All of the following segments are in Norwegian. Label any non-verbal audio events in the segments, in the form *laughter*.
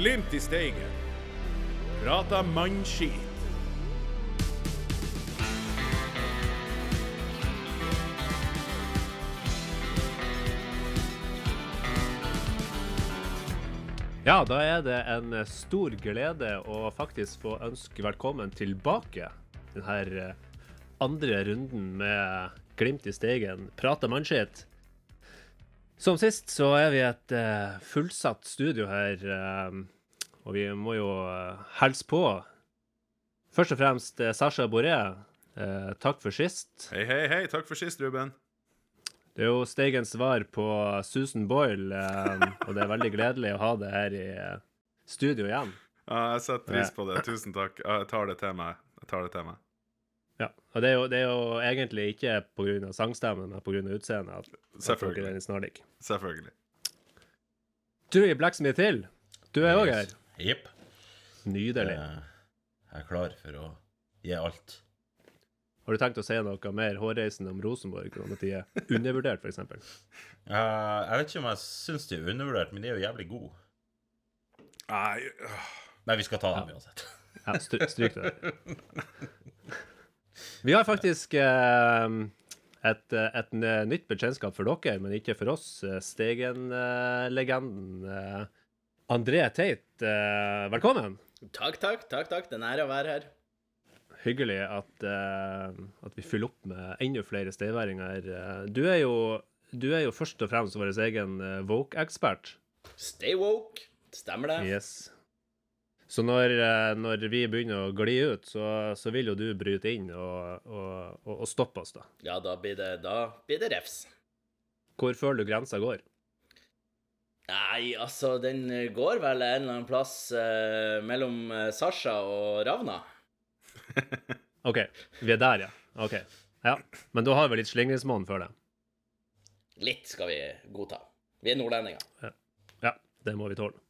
Glimt i Steigen. Prata mannskit. Ja, da er det en stor glede å faktisk få ønske velkommen tilbake. Denne andre runden med Glimt i Steigen, prate mannskitt. Som sist så er vi et uh, fullsatt studio her, uh, og vi må jo hilse på. Først og fremst Sasha Boré. takk for sist. Hei, hei, hei. Takk for sist, Ruben. Det er jo Steigens svar på Susan Boyle, og det er veldig gledelig å ha det her i studio igjen. Ja, jeg setter pris på det. Tusen takk. Jeg tar det til meg. Jeg tar det til meg. Ja, og det er jo, det er jo egentlig ikke pga. sangstemmen, men pga. utseendet at, at Selvfølgelig. Du. Selvfølgelig. Tui Blacksmith Hill, du er òg yes. her. Jepp. Nydelig. Jeg er klar for å gi alt. Har du tenkt å si noe mer hårreisende om Rosenborg, om at de er undervurdert, f.eks.? Uh, *laughs* jeg vet ikke om jeg syns de er undervurdert, men de er jo jævlig gode. Nei Men vi skal ta dem ja. uansett. *laughs* ja, stryk det. *laughs* Vi har faktisk uh, et, et, nytt bekjentskap for dere, men ikke for oss. Stegen-legenden eh, André Teit, eh, velkommen. Takk, takk. takk, takk. Det er en ære å være her. Hyggelig at, at vi fyller opp med enda flere steiværinger. Du er jo, du er jo først og fremst vår egen woke-ekspert. Stay woke. Stemmer det. Yes. Så når, eh, når, vi begynner å gli ut, så, så, vil jo du bryte inn og, og, og, stoppe oss, da. Ja, da blir det, da blir det refs. Hvor føler du grensa går? Nei, altså, den går vel en eller annen plass eh, mellom eh, Sasha og Ravna. *laughs* OK. Vi er der, ja. OK. Ja. Men da har vi litt slingringsmonn før det? Litt skal vi godta. Vi er nordlendinger. Ja. ja, det må vi tåle.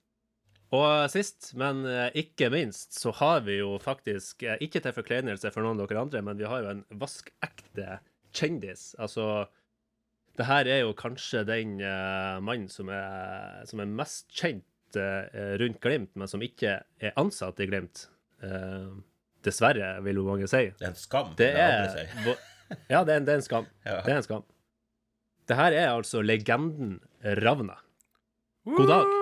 Og sist, men eh, ikke minst, så har vi jo faktisk, eh, ikke til forkleinelse for noen av dere andre, men vi har jo en vaskekte kjendis. Altså det her er jo kanskje den uh, mannen som er, som er, mest kjent uh, rundt Glimt, men som ikke er ansatt i Glimt. Uh, dessverre, vil jo mange si. Det er en skam. Det er, si. *laughs* ja, det er, en, det er en skam. Ja. Det er en skam. Det her er altså legenden Ravna. God dag.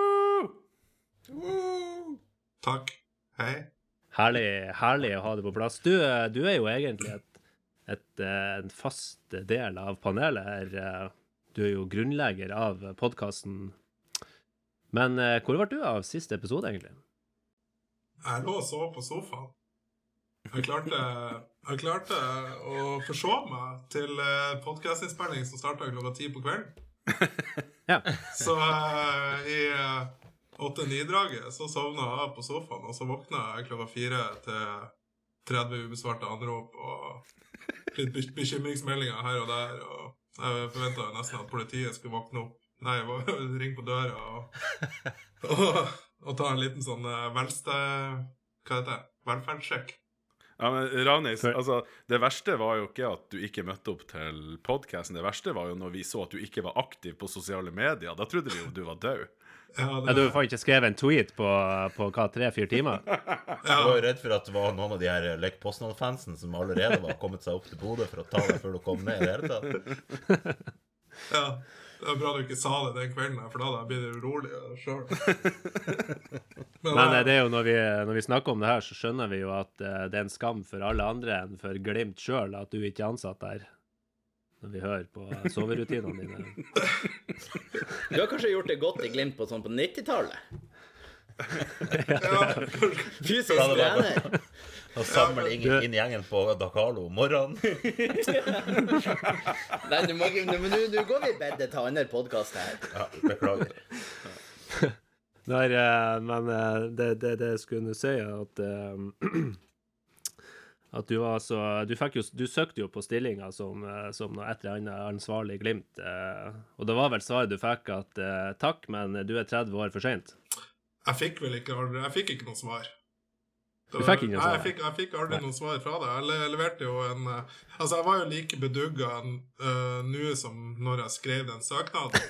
Takk. Hei. Herlig, herlig å ha det på plass. Du, du er jo egentlig et, et, eh, en fast del av panelet her. Du er jo grunnlegger av podkasten. Men eh, hvor ble du av siste episode, egentlig? Jeg lå og sov på sofaen. Jeg klarte, jeg klarte å forsove meg til eh, podkastinnspilling som starta klokka ti på kvelden. *laughs* ja. Så i åtte-ni-draget, så sovna jeg på sofaen, og så våkna jeg klokka fire til 30 ubesvarte anrop og litt bekymringsmeldinger her og der. og Jeg forventa nesten at politiet skulle våkne opp, nei, *laughs* ringe på døra og, og, og, ta en liten sånn eh, velste... Hva heter det? Velferdssjekk. Ja, men Ravnis, altså, Det verste var jo ikke at du ikke møtte opp til podkasten. Det verste var jo når vi så at du ikke var aktiv på sosiale medier. Da trodde vi jo du var død. Ja, det... Du har ikke skrevet en tweet på, på hva, tre-fire timer? *laughs* Jeg var jo redd for at det var noen av de her Lek Postnal-fansen som allerede var kommet seg opp til Bodø for å ta det før du kom ned i det hele tatt. *laughs* Ja. Det var bra du ikke sa det den kvelden, for da hadde jeg blitt urolig sjøl. *laughs* Men, Men eh, det er jo når vi, når vi, snakker om det her, så skjønner vi jo at eh, det er en skam for alle andre enn for Glimt sjøl at du ikke er ansatt der når vi hører på soverutinene dine. *laughs* Du har kanskje gjort det godt i Glimt på sånn på 90-tallet? ja. *laughs* Fysisk trener. Og samle inn, inn gjengen på Dakalo om morgenen. *laughs* Nei, du må, ikke men nå går vi i bedet til andre podkast her. Ja, beklager. Nei, eh, men det, det, det, skulle jeg skulle si, at uh, *clears throat* At du altså Du, jo, du søkte jo på stillinga som, eh, som et eller annet ansvarlig Glimt, eh, og det var vel svaret du fikk at eh, takk, men du er 30 år for seint? Jeg fikk vel ikke Jeg fikk ikke noe svar. Var, du fikk? Nei, jeg fikk, jeg fikk aldri noe svar fra deg. Jeg leverte jo en Altså, jeg var jo like bedugga uh, nå som når jeg skrev den søknaden.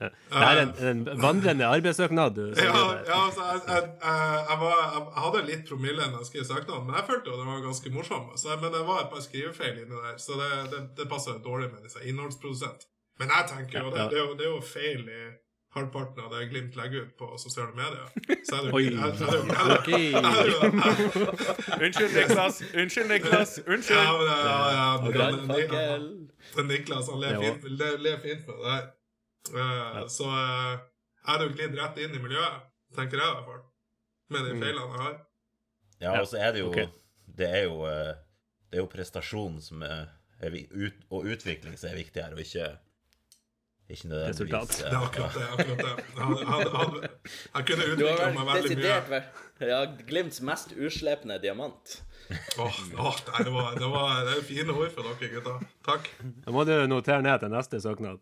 Det er en, en vandrende arbeidssøknad du Ja, ja altså, jeg, jeg, jeg, var, jeg, hadde litt promille når jeg skrev søknaden, men jeg følte jo det var ganske morsomt. Så, men det var et par skrivefeil inni der, så det, det, det passer dårlig med disse innholdsprodusent. Men jeg tenker jo, det, det, er jo, det er jo feil i halvparten av det Glimt legger ut på sosiale medier. Så er det jo Unnskyld, jeg- Unnskyld, Niklas! Unnskyld, Niklas! Ja, men ja, ja, men Niklas han ler fint, med det her. Eh, Så eh, jeg hadde jo glidd rett inn i miljøet, tenker jeg i hvert fall. Med de Mm. feilene jeg har. Ja, og så er det jo. Det er jo eh, Det er jo prestasjon som er, er vi- ut, og utvikling som er viktig her, og ikke ikke nødvendigvis Resultat. Det er akkurat det. akkurat det. Jeg, hadde, hadde, jeg kunne utvikla meg veldig mye. desidert har ja, Glimts mest uslepne diamant. Åh, oh, det, var, det, var, det er fine ord fra dere, gutter. Takk. Da må du notere ned til neste søknad.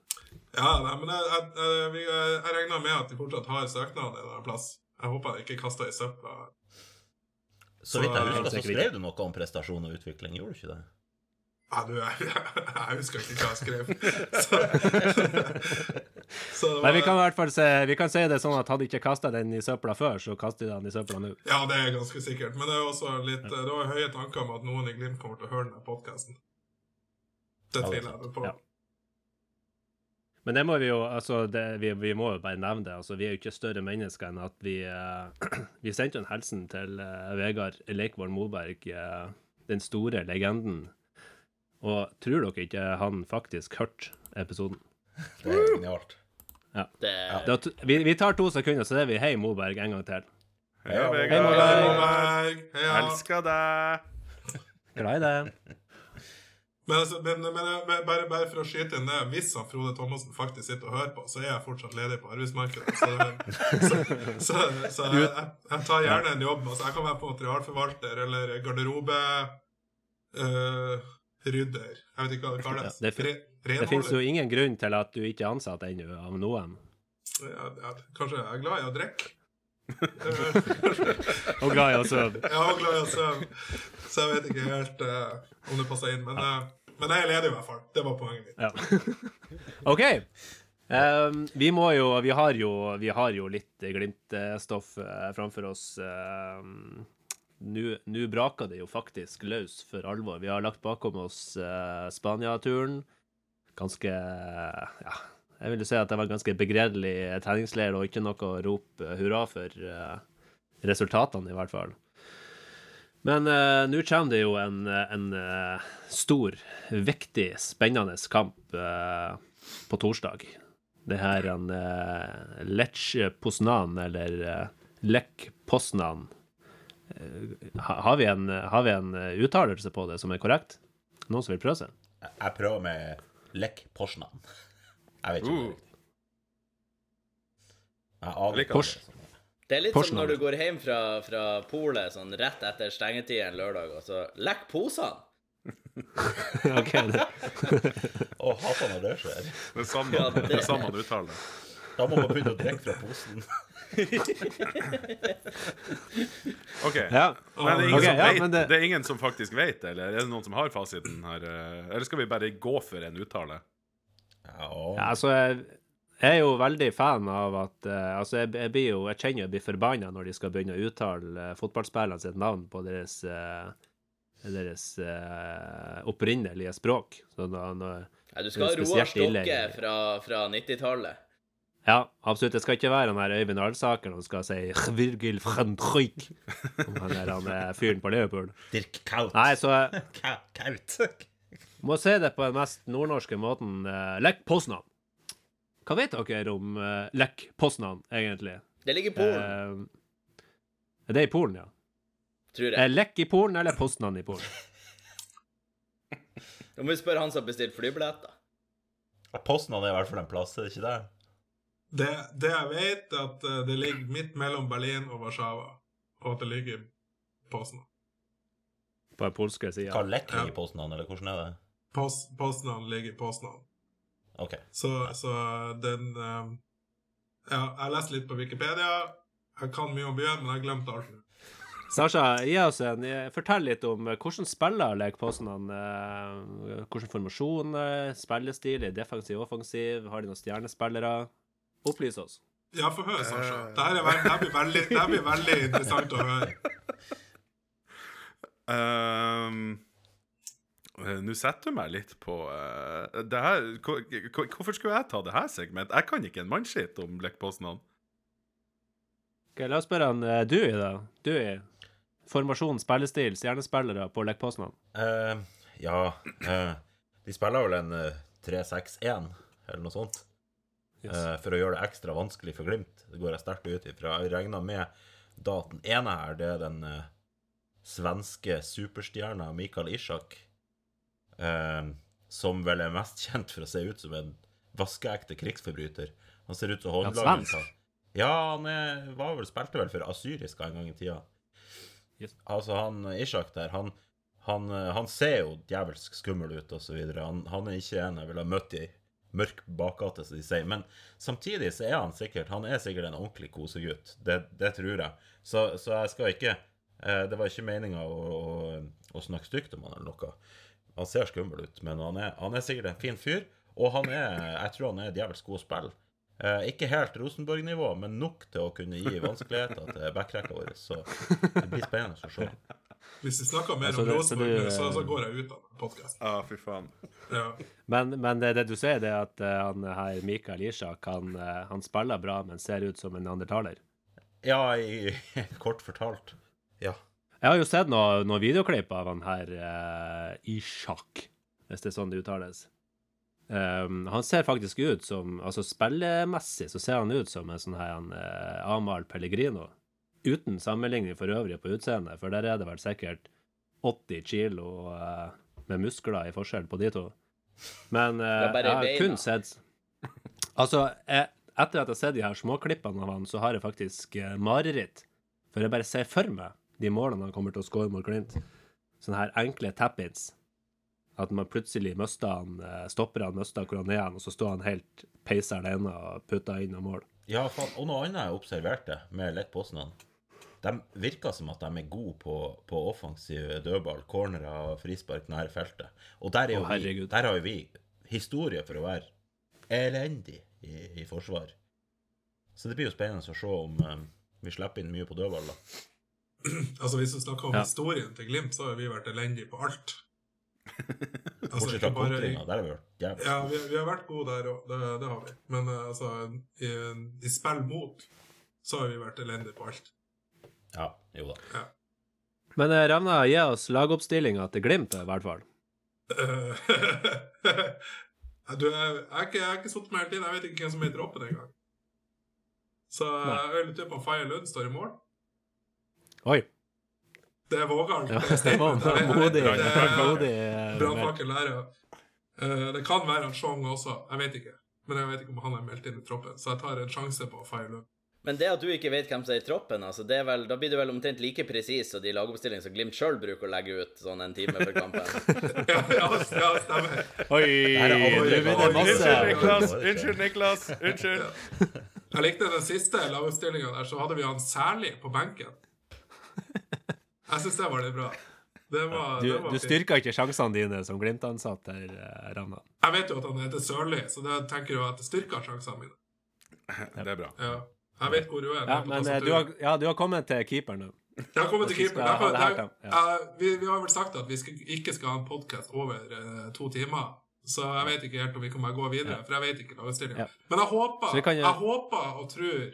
Ja, nei, men jeg, jeg, jeg, jeg regner med at de fortsatt har søknad en plass. Jeg håper jeg ikke kaster i søpla. Så vidt jeg husker, så skrev du noe om prestasjon og utvikling, gjorde du ikke det? Ja, du, jeg, *laughs* jeg husker ikke hva jeg skrev. *laughs* Så, *laughs* så det Nei, vi kan i hvert fall se, vi kan si det sånn at hadde ikke kasta den i søpla før, så kaster de den i søpla nå. Ja, det er ganske sikkert. Men det er også litt Det var høye tanker om at noen i Glimt kommer til å høre denne podkasten. Det er tviler jeg på. Ja. Men det må vi jo altså det, vi, vi må jo bare nevne det. altså Vi er jo ikke større mennesker enn at vi uh, *clears throat* Vi sendte jo en hilsen til uh, Vegard Leikvoll Moberg, uh, den store legenden. Og tror dere ikke han faktisk hørte episoden? Det er genialt. Det, Da vi, vi tar to sekunder, så er vi hei Moberg en gang til. Hei, Vegard. Hei, Hei, Moberg. Hei, ja. Elsker deg! Glad i det. Men, altså, men, men, men bare, bare for å skyte inn det Hvis han Frode Thomassen faktisk sitter og hører på, så er jeg fortsatt ledig på arbeidsmarkedet. Så, så, så, så jeg, jeg tar gjerne en jobb. Altså, jeg kan være på materialforvalter eller garderoberydder. uh. Jeg vet ikke hva det kalles. Ja, det Re- Det finnes jo ingen grunn til at du ikke er ansatt ennå av noen. ja, ja, Kanskje jeg er glad i å drikke. *laughs* Og glad i å sove. Ja, og glad i å sove, så jeg vet ikke helt uh, om det passer inn. Men, eh, men jeg er ledig i hvert fall. Det var poenget mitt. Ja. *laughs* OK. Um, vi må jo Vi har jo, vi har jo litt Glimt-stoff eh, framfor oss. Um, nå braker det jo faktisk løs for alvor. Vi har lagt bakom oss uh, Spania-turen. Ganske Ja, jeg vil jo si at det var en ganske begredelig treningsleir, og ikke noe å rope hurra for uh, resultatene, i hvert fall. Men uh, nå kommer det jo en, en uh, stor, viktig, spennende kamp uh, på torsdag. Det her en uh, Lech Poznan, eller uh, Lech Poznan Eh, Har vi en, har vi en eh, uttalelse på det som er korrekt? Noen som vil prøve seg? Jeg, prøver med Lech Poznan. *laughs* Jeg vet ikke Uh. Jeg aner ikke. Det er. litt Porsche som når du går hjem fra, fra polet sånn rett etter stengetid en lørdag, og så lekk posene! *laughs* OK. Det. *laughs* Å, hater når det skjer. Det er samme, Ja, det... det er samme det. Da må man begynne å drikke fra posen. *laughs* OK. Ja. Men det er, ingen Ok, som ja, men det... det- er ingen som faktisk vet, eller er det noen som har fasiten her? eh, Eller skal vi bare gå for en uttale? Ja, Ja, altså, jeg, jeg er jo veldig fan av at uh, Altså, jeg, jeg blir jo Jeg kjenner jeg blir forbanna når de skal begynne å uttale uh, fotballspillerne sitt navn på deres uh, deres opprinnelige språk. Så da, når, Ja, du skal ha er Roar. Stokke fra, fra 90-tallet. ja, absolutt. Det skal ikke være han her Øyvind Alsaker som skal si Virgil van Dijk. Om han er han eh, fyren på Liverpool. Dirk Kaut. Nei, så *laughs* Kaut. må si det på den mest nordnorske måten. Lech Poznan. Hva vet dere om uh, Lech Poznan, egentlig? Det ligger i Polen, Det er det i Polen, ja? tror Er jeg. Lech i Polen eller Poznan i Polen? *laughs* Da må vi spørre han som har bestilt flybilletter. Poznan er i hvert fall en plass, er det ikke det? Det, det jeg vet, er at eh, det ligger midt mellom Berlin og Warszawa, og at det ligger i Poznan. På den polske sida. Hva Lek ligger i Poznan, eller hvordan er det? Poznan ligger i Poznan. OK. Så, så den uh, Ja, jeg leste litt på Wikipedia. Jeg kan mye om byen, men jeg glemte alt. nå. Sasha, gi oss en, eh, fortell litt om eh, hvordan spiller Lech Poznan. Eh, hvordan formasjon, spillestil, er defensiv, offensiv? Har de noen stjernespillere? Opplys oss. Ja, få høre, Sasha. Det her, er, veld- det her blir veldig, det blir veldig interessant å høre. *laughs* Ehm, eh, Nå setter du meg litt på uh, det her, hvor- hvor- Hvorfor skulle jeg ta det her segment? Jeg kan ikke en mannskitt om Poznan. Ok, La oss spørre han eh, Dewey, da. Dewey. Formasjon, spillestil, stjernespillere på Lech Poznan. Eh, ja uh, De spiller vel en eh, 3-6-1, eller noe sånt. Yes. Eh, for å gjøre det ekstra vanskelig for Glimt. Det går jeg sterkt ut ifra. Jeg regner med daten ene her, det er den eh, svenske superstjerna Mikael Ishak. Eh, som vel er mest *laughs* kjent for å se ut som en vaskeekte krigsforbryter. Han ser ut som Ja, håndlaget. svensk? Ja, han er, var vel, spilte vel for Asyriska en gang i tida. Yes. Altså, han Ishak der, han, han, eh, han ser jo djevelsk skummel ut, og så videre. Han, han er ikke en jeg ville møtt i mørk bakgate, som de sier. Men samtidig så er han sikkert Han er sikkert en ordentlig kosegutt. Det, det tror jeg. Så, så jeg skal ikke eh, Det var ikke meninga å, å, å snakke stygt om han eller noe. Han ser skummel ut, men han er, han er sikkert en fin fyr. Og han er Jeg tror han er djevelsk god å spille. Eh, ikke helt Rosenborg-nivå, men nok til å kunne gi vanskeligheter til backrekka vår. Så det blir spennende å se. Hvis vi snakker mer Altså, om det- så Rosenborg, du, så, så går jeg ut av podkasten. Ja, fy faen. Ja. Men, men det, det du sier, det er at uh, han her Mikael Ishak han, uh, han spiller bra, men ser ut som en neandertaler. Ja, i, *laughs* kort fortalt. Jeg har jo sett noen noe videoklipp av han her uh, Ishak, hvis det er sånn det uttales. Um, han ser faktisk ut som Altså spillemessig så ser han ut som en sånn her han, eh, Amahl Pellegrino. Uten sammenligning for øvrig på utseendet, for der er det vel sikkert 80 kilo uh, med muskler i forskjell på de to. Men eh, bare jeg har kun sett Altså, jeg, etter at jeg har sett de her småklippene av han, så har jeg faktisk eh, mareritt. For jeg bare ser for meg de målene han kommer til å score mot Glimt. Sånne her enkle tap-ins. At man plutselig mister han, eh, stopper han, mister hvor han er, igjen, og så står han helt peisa alene og putter inn og mål. Ja, faen. Og noe annet jeg observerte med Lech Poznan. De virker som at de er gode på, på offensiv dødball, cornerer og frispark nær feltet. Og der, er jo Å, vi, der har jo vi historie for å være elendig i, i forsvar. Så det blir jo spennende å se om um, vi slipper inn mye på dødball, da. *clears throat* Altså, hvis du snakker om Ja. historien til Glimt, så har vi vært elendige på alt. *laughs* Altså, Bortsett ikke fra bare i- kontringa. Der har vi vært. Ja, vi, vi har vært gode der òg, det, det har vi. Men eh, altså, i, i spill mot så har vi vært elendige på alt. Ja, jo da. Men eh, Ravna, gi oss lagoppstillinga til Glimt, i hvert fall. Eh, *laughs* du, jeg, har ikke, jeg ikke sittet med hele tiden. Jeg vet ikke hvem som er i troppen engang. Så eh, Nei. jeg lurer på om Faye Lund står i mål. Oi. Det er vågalt. Ja, Det er var *laughs* modig. eh. Brannfakkel lærer. Eh, det kan være en Chong også, jeg vet ikke. Men jeg vet ikke om han er meldt inn i troppen, så jeg tar en sjanse på Faye Lund. Men det at du ikke vet hvem som er i troppen, altså, det er vel, da blir du vel omtrent like presis som de lagoppstillingene som Glimt sjøl bruker å legge ut sånn en time før kampen. *laughs* ja, ja, ja, stemmer. Oi, er aldri nå blir det masse Unnskyld, Niklas! Oi. Unnskyld, Niklas! Unnskyld! Jeg likte den siste lagoppstillinga der, så hadde vi han særlig på benken. Jeg syns det var litt bra. Det var, Du, du styrka styrker ikke sjansene dine som Glimt-ansatt her, eh, Ravna. Jeg vet jo at han heter Sørli, så det tenker jo at det styrker sjansene mine. Det er bra. Ja. Jeg vet hvor du er. Ja, men eh, du har, ja, du har kommet til keeperen nå. Jeg har kommet til keeper. Derfor, eh, vi, vi har vel sagt at vi skal, ikke skal ha en podkast over uh, to timer. Så jeg vet ikke helt om vi kommer gå videre, for jeg vet ikke lagutstillinga. Ja. Men jeg håper, jeg håper og tror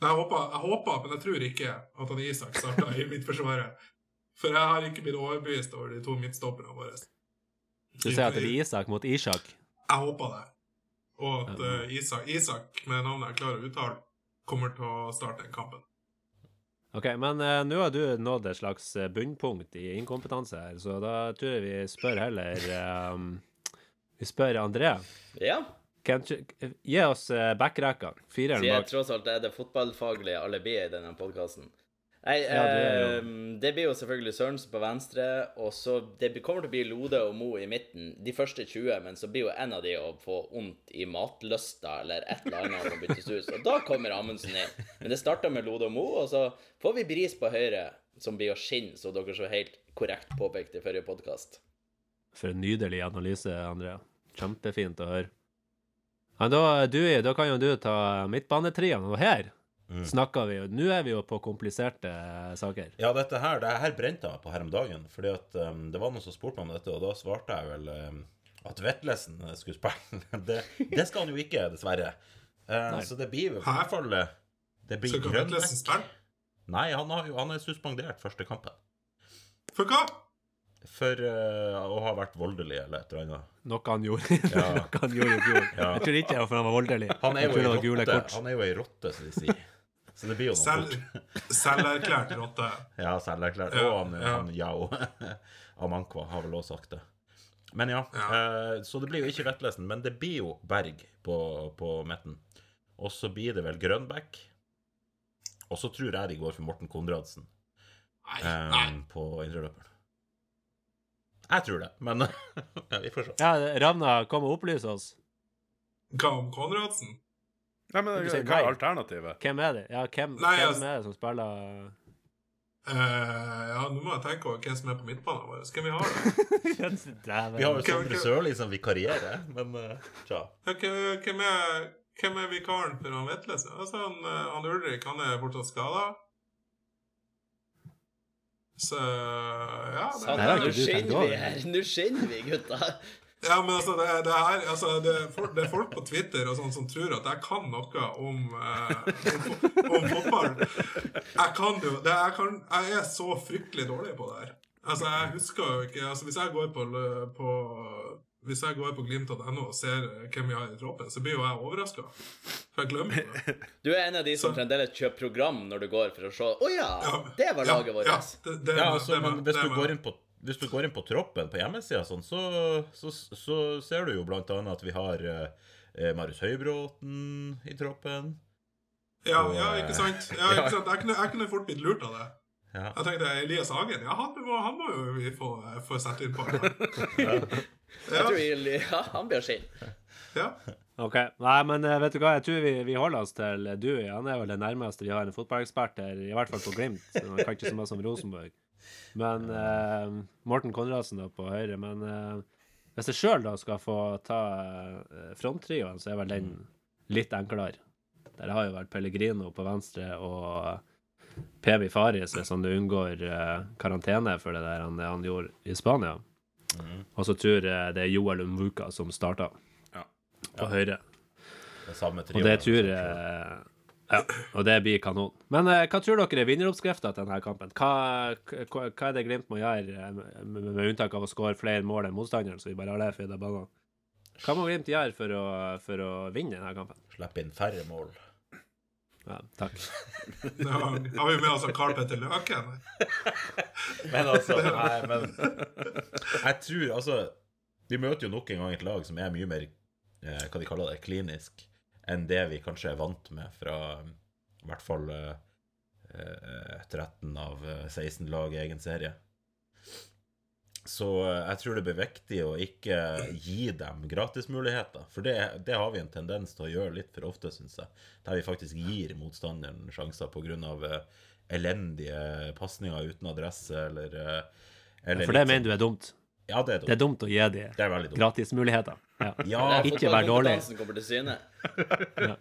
jeg håper, jeg håper, men jeg tror ikke at han Isak starta i midtforsvaret. For jeg har ikke blitt overbevist over de to midtstopperne våre. Du sier at det blir Isak mot Isak? Jeg håper det. Og at uh, Isak, Isak, med navnet jeg klarer å uttale, kommer til å starte den kampen. OK, men uh, nå har du nådd et slags eh, bunnpunkt i inkompetanse her, så da tror jeg vi spør heller um, Vi spør André. Ja, Kan, gi oss uh, backrekka. Fireren bak. Jeg tross alt er det fotballfaglige alibiet i denne podkasten. Nei, Ja, det er eh, det blir jo selvfølgelig Sørensen på venstre, og så det kommer til å bli Lode og Mo i midten de første 20, men så blir jo en av de å få vondt i matlysta eller et eller annet og byttes ut, og da kommer Amundsen inn. Men det starter med Lode og Mo, og så får vi Bris på høyre, som blir å skinne, som dere så helt korrekt påpekte i forrige podkast. For en nydelig analyse, Andrea. Kjempefint å høre. Ja, da, du, da kan jo du ta midtbanetriene, og her Mm. snakker vi jo Nå er vi jo på kompliserte saker. Ja, dette her, det her brente jeg meg på her om dagen. Fordi at um, det var noen som spurte meg om dette, og da svarte jeg vel um, at Vetlesen skulle spille. *laughs* det, det skal han jo ikke, dessverre. Uh, så det blir i hvert fall uh, Det blir Skal ikke grønn Vetlesen spille? Nei, han, har han er suspendert første kampen. For hva? For uh, å ha vært voldelig eller et eller annet. Noe han gjorde *laughs* Ja. Noe han gjorde i fjor. Ja. Jeg tror ikke det var fordi han var voldelig. Han er jo ei rotte, han er jo ei rotte, som de sier. Så det blir jo noe Selv, fort. *laughs* selverklært rotte. Ja, selverklært. Og han, ja. han Yao *laughs* Amankwa har vel også sagt det. Men ja, Ja. Uh, så det blir jo ikke Vettlesen, men det blir jo Berg på, på midten. Og så blir det vel Grønbæk. Og så tror jeg de går for Morten Konradsen Nei, eh, på indreløperen. Jeg tror det, men *laughs* ja, vi får se. Ja, Ravna, kom og opplys oss. Hva om Konradsen? Nei, men Du hva er alternativet? Hvem er det? Ja, hvem, Nei, hvem altså- er det som spiller uh, ja, nå må jeg tenke over hvem som er på midtbanen vår. Skal vi ha det? *laughs* Vi har jo Hvem- Sondre Sørli som vikarierer, men uh, tja. Ja, hvem- Hvem er, hvem er vikaren for han Vetlesen? Altså, han, eh, han Ulrik han er fortsatt skada. Så ja det, Sann, det, det nå over. vi her. Nå skinner vi, gutta. ja, men altså, det, det, her, altså det, folk, det er folk på Twitter og sånn som tror at jeg kan noe om, eh, om, om fotball. Jeg kan jo det, jeg, kan, jeg er så fryktelig dårlig på det her. Altså, jeg husker jo ikke altså, Hvis jeg går på, på hvis jeg går på glimt.no og ser hvem vi har i troppen, så blir jo jeg overraska. For jeg glemmer det. *laughs* Du er en av de som Så- fremdeles kjøper program når du går for å se Å ja, Ja, det var laget vårt. Ja, det, det, Ja, altså, det- men hvis det- du, går inn på, hvis du går inn på troppen på hjemmesida, sånn, så, så, så ser du jo blant annet at vi har eh, Marius Høybråten i troppen. Ja, Og, ja, eh, ikke sant? Ja, ikke *laughs* sant? Jeg, kunne, jeg kunne fort blitt lurt av det. Ja. Jeg tenkte Elias Hagen, ja, han må, han må jo vi få, få sette inn på. *laughs* Jeg tror vi, ja, han blir sin. Ja. OK. Nei, men eh, vet du hva, jeg tror vi, vi holder oss til Dewey. Han er vel det nærmeste vi har en fotballekspert her, i hvert fall på Glimt. Så Han kan ikke så mye som Rosenborg. Men eh, Morten Konradsen da på høyre. Men eh, hvis jeg sjøl da skal få ta eh, fronttrioen, så er vel den litt enklere. Der har jo vært Pellegrino på venstre og Pemi Faris, hvis han unngår uh, karantene for det der han, han gjorde i Spania. Og så tror jeg det er Joel Umvuka som starter Ja. på høyre. Det samme Og det tror jeg Ja, og det blir kanon. Men uh, hva tror dere er vinneroppskrifta til denne kampen? Hva, hva, hva er det Glimt må gjøre, eh, med, med unntak av å skåre flere mål enn motstanderen, så vi bare har det for banene? Hva må Glimt gjøre for å, for å vinne denne kampen? Slippe inn færre mål. Ja, takk. *laughs* Nå har vi med oss Carl Petter Løken. *laughs* Men altså, nei, men Jeg tror altså Vi møter jo nok en gang et lag som er mye mer eh, hva de kaller det, klinisk enn det vi kanskje er vant med fra i hvert fall eh, eh, 13 av eh, 16 lag i egen serie. Så eh, jeg tror det blir viktig å ikke gi dem gratismuligheter. For det, det har vi en tendens til å gjøre litt for ofte, syns jeg. Der vi faktisk gir motstanderen sjanser pga. Uh, elendige pasninger uten adresse, eller, eh, eller For det mener du er dumt. sånn- Ja, det er dumt. Det er dumt å gi dem Det er gratismuligheter. Ja. *laughs* Ja, Ikke vær dårlig. ja.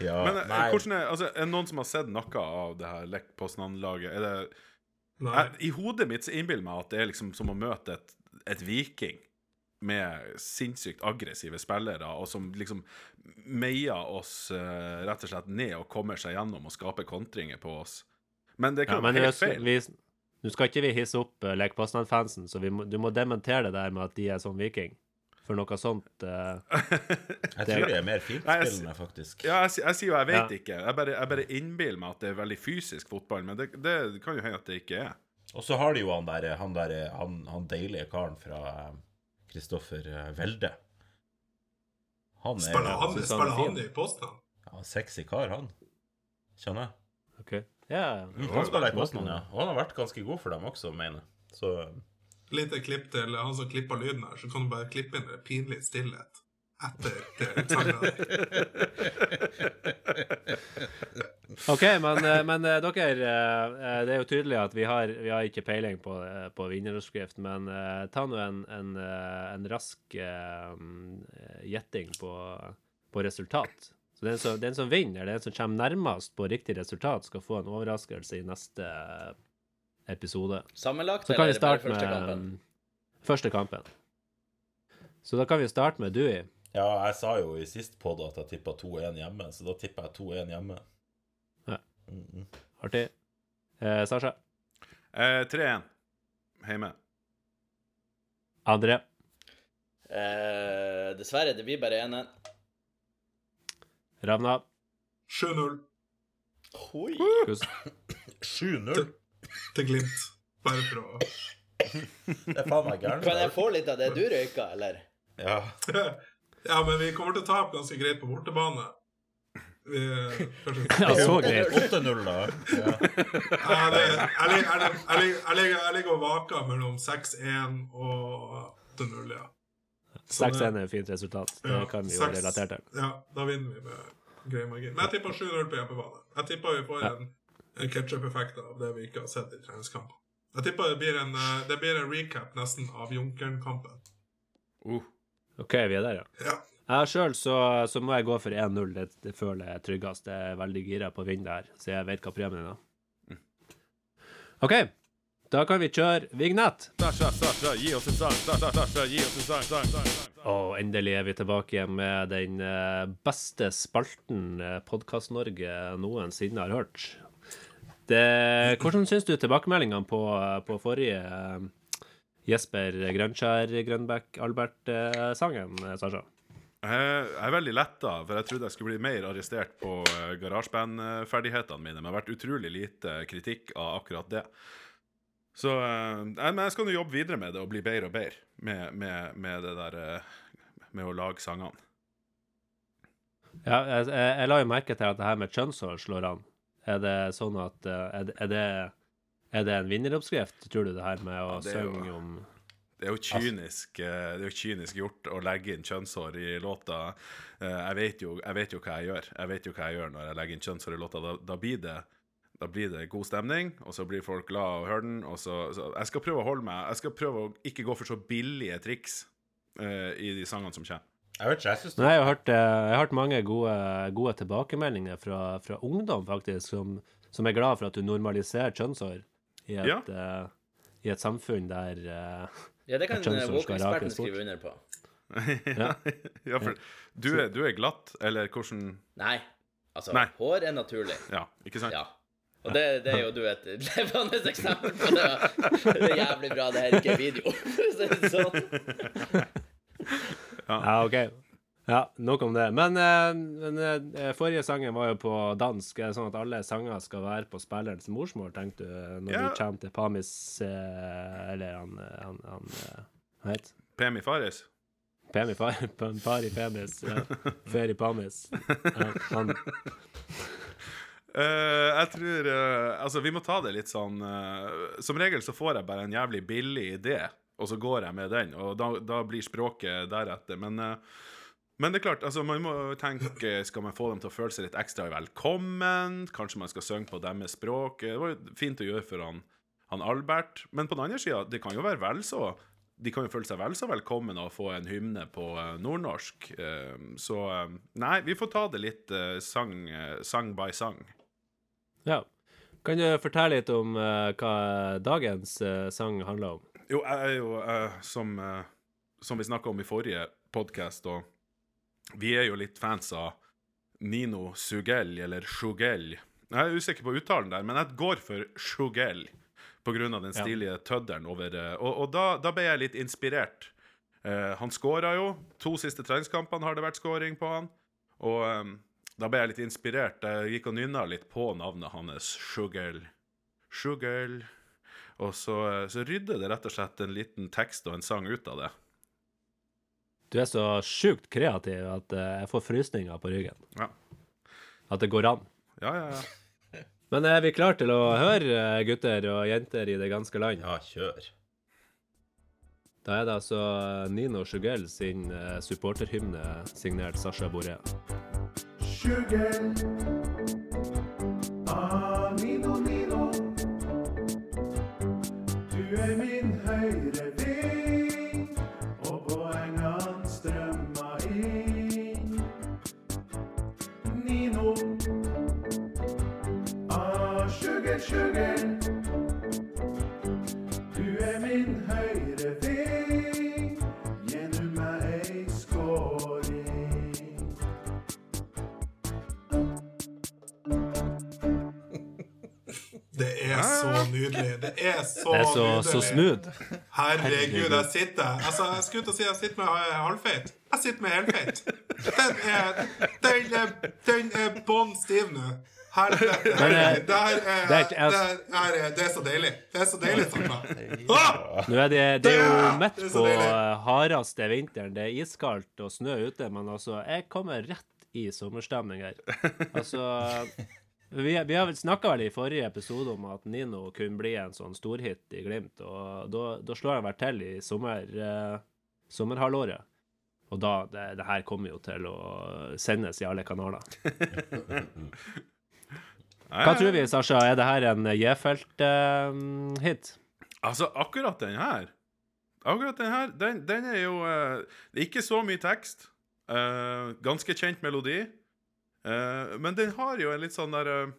ja Men eh, nei, hvordan er, altså, er det noen som har sett noe av det her Lech Poznan-laget? Er det. Jeg, I hodet mitt så innbiller jeg meg at det er liksom som å møte et, et viking med sinnssykt aggressive spillere, og som liksom meier oss uh, rett og slett ned og kommer seg gjennom og skaper kontringer på oss. Men det Ja, kan men være helt feil. nå skal ikke vi hisse opp uh, Lek Poznan-fansen, så vi må, du må dementere det der med at de er sånn viking. For noe sånt Uh, jeg tror de er mer fintspillende, faktisk. Ja, jeg, jeg sier jo jeg vet Ja. ikke. Jeg bare, jeg bare innbiller meg at det er veldig fysisk fotball, men det, det kan jo hende at det ikke er. Og så har de jo han der, han, der, han, han deilige karen fra Kristoffer Welde. Han er Spiller han, er spiller han i posten? ja, sexy kar, han. Skjønner jeg. OK. Ja, Mm, han spiller i posten, ja. Og han har vært ganske god for dem også, mener jeg. Så Lite klipp til han som klipper lyden her, så kan du bare klippe inn det pinlig stillhet. etter det utsagnet. *laughs* OK, men, eh, men eh, dere eh, Det er jo tydelig at vi har, vi har ikke peiling på, på vinneroppskrift, men ta nå en, en, en rask gjetting på, på resultat. Så den som, den som vinner, den som kommer nærmest på riktig resultat, skal få en overraskelse i neste episode. Sammenlagt, Så kan vi eller bare første med kampen? første kampen. Så da kan vi starte med Dewey. Ja, jeg sa jo i sist podd at jeg tippa 2-1 hjemme, så da tipper jeg 2-1 hjemme. Ja. Mm -mm. Artig. Eh, Sasha. Eh, 3-1 hjemme. André. Eh, dessverre, det blir bare 1-1. Ravna. 7-0 Oi. 7-0! Til Glimt. Bare for å Det er faen meg gærent. Kan jeg få litt av det du røyka, eller? Ja. *laughs* Ja, men vi kommer til å tape ganske greit på bortebane. Vi, *laughs* Ja, så greit. 8-0, da. Ja. Ja, jeg, lig- jeg, lig- jeg, lig- jeg, ligger- og vaker mellom 6-1 og 8-0, ja. 6-1 er et fint resultat. Det Ja, kan vi jo relatere til. Ja, da vinner vi med grei margin. Men jeg tipper 7-0 på hjemmebane. Jeg tipper vi får Ja. en, en ketsjup-effekt av det vi ikke har sett i treningskamp. Jeg tipper det blir en, eh, det blir en recap nesten av Junkeren-kampen. Uh. OK, vi er der, ja. Ja. Jeg sjøl så, så må jeg gå for 1-0. Det, det føler jeg tryggest. Jeg er veldig gira på å vinne der, så jeg vet hva premien er. OK, da kan vi kjøre vignett. Sasha, Sasha, gi oss en sang. Sasha, Sasha, gi oss en sang. sang, sang, sang. Og endelig er vi tilbake igjen med den eh, beste spalten Podkast-Norge noensinne har hørt. Det, hvordan syns du tilbakemeldingene på, på forrige eh, Jesper Grønskjær Grønbæk Albert-sangen, Sasha? Jeg er veldig letta, for jeg trodde jeg skulle bli mer arrestert på uh, garasjebandferdighetene mine. Men det har vært utrolig lite kritikk av akkurat det. Så eh, Men jeg skal nå jobbe videre med det og bli bedre og bedre med, med, med det der eh, med å lage sangene. Ja, jeg, jeg, jeg la jo merke til at det her med kjønnshår slår an. Er det sånn at eh, Er, det- er, det, er det en vinneroppskrift, tror du, det her med å Ja, synge om Det er jo kynisk, eh, det er jo kynisk gjort å legge inn kjønnshår i låta. Eh, Jeg vet, jo, jeg vet jo hva jeg gjør. Jeg vet jo hva jeg gjør når jeg legger inn kjønnshår i låta. Da, da, blir det, da blir det god stemning, og så blir folk glad av å høre den. Og så, så jeg skal prøve å holde meg Jeg skal prøve å ikke gå for så billige triks uh, i de sangene som kommer. Jeg vet ikke, jeg syns Nei, jeg har hørt, eh, jeg har hørt mange gode, gode tilbakemeldinger fra, fra ungdom, faktisk, som, som er glad for at du normaliserer kjønnshår i et, Ja. uh, i et samfunn der uh, Ja, det kan woke-eksperten skrive under på. *laughs* Ja. ja, for du er, du er glatt, eller hvordan Nei. Altså, Nei. hår er naturlig. Ja, ikke sant? Ja. Og det, det er jo du et levende eksempel på det. Det er jævlig bra det her ikke er video. For å si det sånn. *laughs* Ja, OK. Ja, nok om det. Men, eh, men eh, forrige sangen var jo på dansk. Er det sånn at alle sanger skal være på spillerens morsmål, tenkte du, når Ja. vi kommer til Pamis eh, Eller han, eh, han, han eh, Hva heter det? Pemi Faris? Pemi Far, *laughs* Pari Pemis. Ja. *laughs* Feri Pamis. Ja, han Uh, *laughs* jeg tror uh, Altså, vi må ta det litt sånn uh, Som regel så får jeg bare en jævlig billig idé, og så går jeg med den, og da, da blir språket deretter. Men, eh, men det er klart, altså, man må tenke Skal man få dem til å føle seg litt ekstra velkommen? Kanskje man skal synge på deres språk? Det var jo fint å gjøre for han, han Albert. Men på den andre sida, det kan jo være vel så de kan jo føle seg vel så velkommen å få en hymne på eh, nordnorsk. Eh, så nei, vi får ta det litt sang, sang by sang. Ja. Kan du fortelle litt om hva dagens sang handler om? Jo, jeg er jo, eh, som, eh, som vi snakka om i forrige podkast, og vi er jo litt fans av Nino Sugell, eller Sjugell. Jeg er usikker på uttalen der, men jeg går for Sjugell av den Ja. stilige tøddelen over eh, Og, og da, da ble jeg litt inspirert. Eh, han skåra jo. To siste treningskampene har det vært skåring på han. Og eh, da ble jeg litt inspirert. Jeg gikk og nynna litt på navnet hans, Sjugell. Sjugell. Og så, så rydder det rett og slett en liten tekst og en sang ut av det. Du er så sjukt kreativ at eh, jeg får frysninger på ryggen. Ja, At det går an. ja, ja. ja. *laughs* Men er vi klare til å høre, eh, gutter og jenter i det ganske land? Ja, kjør. Da er det altså Nino Sjugell sin eh, supporterhymne signert Sasha Boré. Sjugell. Ah, Gönül nydelig. Det er så Det er så, nydelig. så smooth. Herregud, jeg sitter Altså, jeg skulle til å si jeg sitter med eh, halvfeit. Jeg sitter med helfeit. Den er Den er, den er bånn stiv nå. Helvete. Det er så deilig. Det er så deilig, Sandra. Ah! Nå er det, det er jo midt på eh, hardeste vinteren. Det er iskaldt og snø ute, men altså, jeg kommer rett i sommerstemning her. Altså Vi, vi har vel snakka vel i forrige episode om at Nino kunne bli en sånn storhit i Glimt, og da, slår han vel til i sommer, eh, sommerhalvåret. Og da det, det her kommer jo til å sendes i alle kanaler. *laughs* Hva tror vi, Sasha? Er det her en J-felt-hit? Altså, akkurat den her Akkurat den her, den, den er jo eh, Det er ikke så mye tekst. eh, ganske kjent melodi. Eh, men den har jo en litt sånn der eh,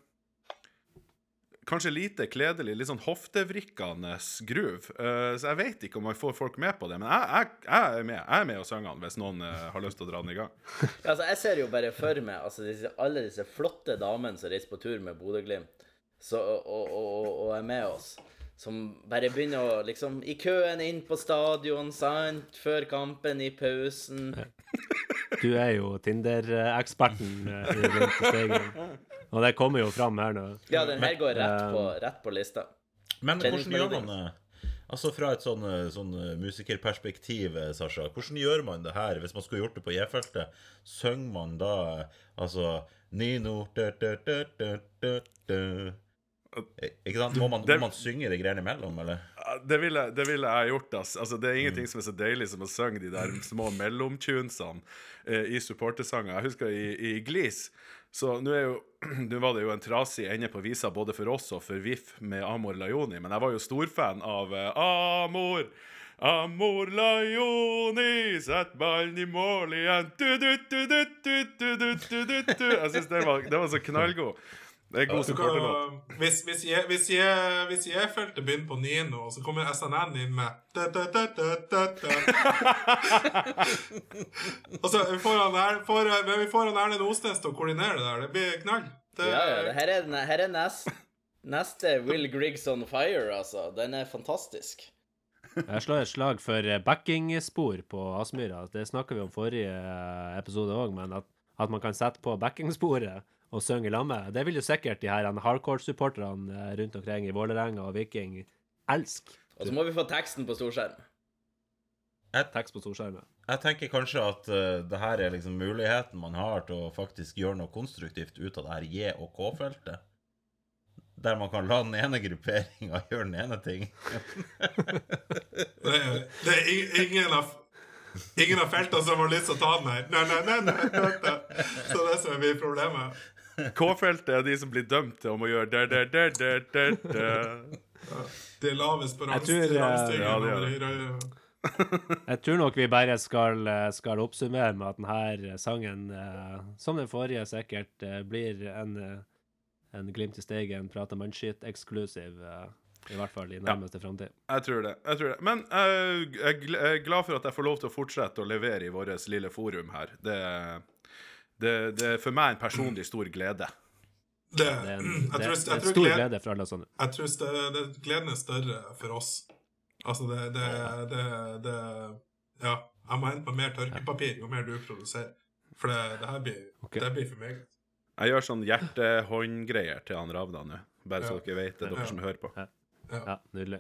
Kanskje lite kledelig, litt sånn hoftevrikkende groove. Eh, så jeg vet ikke om man får folk med på det, men jeg, jeg, jeg er med Jeg er med og synger den hvis noen har lyst til å dra den i gang. *laughs* Ja, altså, jeg ser jo bare for meg altså, disse, alle disse flotte damene som reiser på tur med Bodø-Glimt og, og, og, og er med oss. Som bare begynner å liksom I køen inn på stadion, sant? Før kampen, i pausen. Du er jo Tinder-eksperten eh, i. Og det kommer jo fram her nå. Ja, den her går rett på, rett på lista. Men hvordan gjør man det? Altså Fra et sånn, eh, sånn eh, musikerperspektiv, eh, Sasha, hvordan gjør man det her hvis man skulle gjort det på J-feltet? Synger man da eh, altså Nino dø, dø, dø, dø, dø, dø. Eh, Eh, ikke sant? Må man, det, må man synge de greiene imellom, eller? Det ville, det ville jeg gjort. Ass. Altså, det er ingenting som er så deilig som å synge de der små mellomtunesene eh, i supportersanger. Jeg husker i, i Glis så nå *clears throat* var det jo en trasig ende på visa både for oss og for VIF med Amor Lajoni, men jeg var jo storfan av eh, Amor. Amor Lajoni, sett ballen i mål igjen Du du du du du du du du du du du du Jeg synes det var så knallgod det er god supporterlåt. Hvis, hvis, jeg, hvis, jeg, hvis jeg følte begynner på Nino, og så kommer SNN inn med da, da, da, da, da, da. Og så vi får han Er- får, men vi får han Erlend Osnes til å koordinere det der. Det blir knall. Det, Ja, ja. det Her er, her er nest, neste Will Griggs on Fire, altså. Den er fantastisk. Jeg slår et slag for backingspor på Aspmyra. Det snakka vi om forrige episode òg, men at, at man kan sette på backingsporet og synge i lag med, det vil jo sikkert de her hardcore-supporterne eh, rundt omkring i Vålerenga og Viking elske. Og så må vi få teksten på storskjerm. Tekst på storskjermen. Jeg tenker kanskje at uh, det her er liksom muligheten man har til å faktisk gjøre noe konstruktivt ut av det her J- og K-feltet. Der man kan la den ene grupperinga *laughs* gjøre den ene ting. det, er, det er ingen av Ingen av feltene som har lyst til å ta den her. Nei, nei, nei, nei, nei, nei. Så det er som blir problemet. K-feltet er de som blir dømt til om å gjøre der, der, der, der, der, der. Det er lavest på Jeg tror, eh, ja, er Jeg tror nok vi bare skal, eh, skal oppsummere med at denne sangen, eh, som den forrige sikkert, blir en, en Glimt i Steigen prata mannskitt-eksklusiv. I hvert fall i nærmeste framtid. Jeg tror det. jeg tror det. Men jeg er jeg er glad for at jeg får lov til å fortsette å levere i vårt lille forum her. Det, det, det er for meg en personlig stor glede. Det, Det er en, det, tror, det er en stor gled- glede for alle sånne. Jeg tror det, det, gleden er større for oss. Altså, det, det, det, det Ja. Jeg må hente meg mer tørkepapir jo mer du produserer. For det, det her blir, okay. det blir for meg. Jeg gjør sånn hjerte-hånd-greier til han Ravna nå. Bare så Ja. dere vet det, dere Ja. som hører på. Ja, nydelig.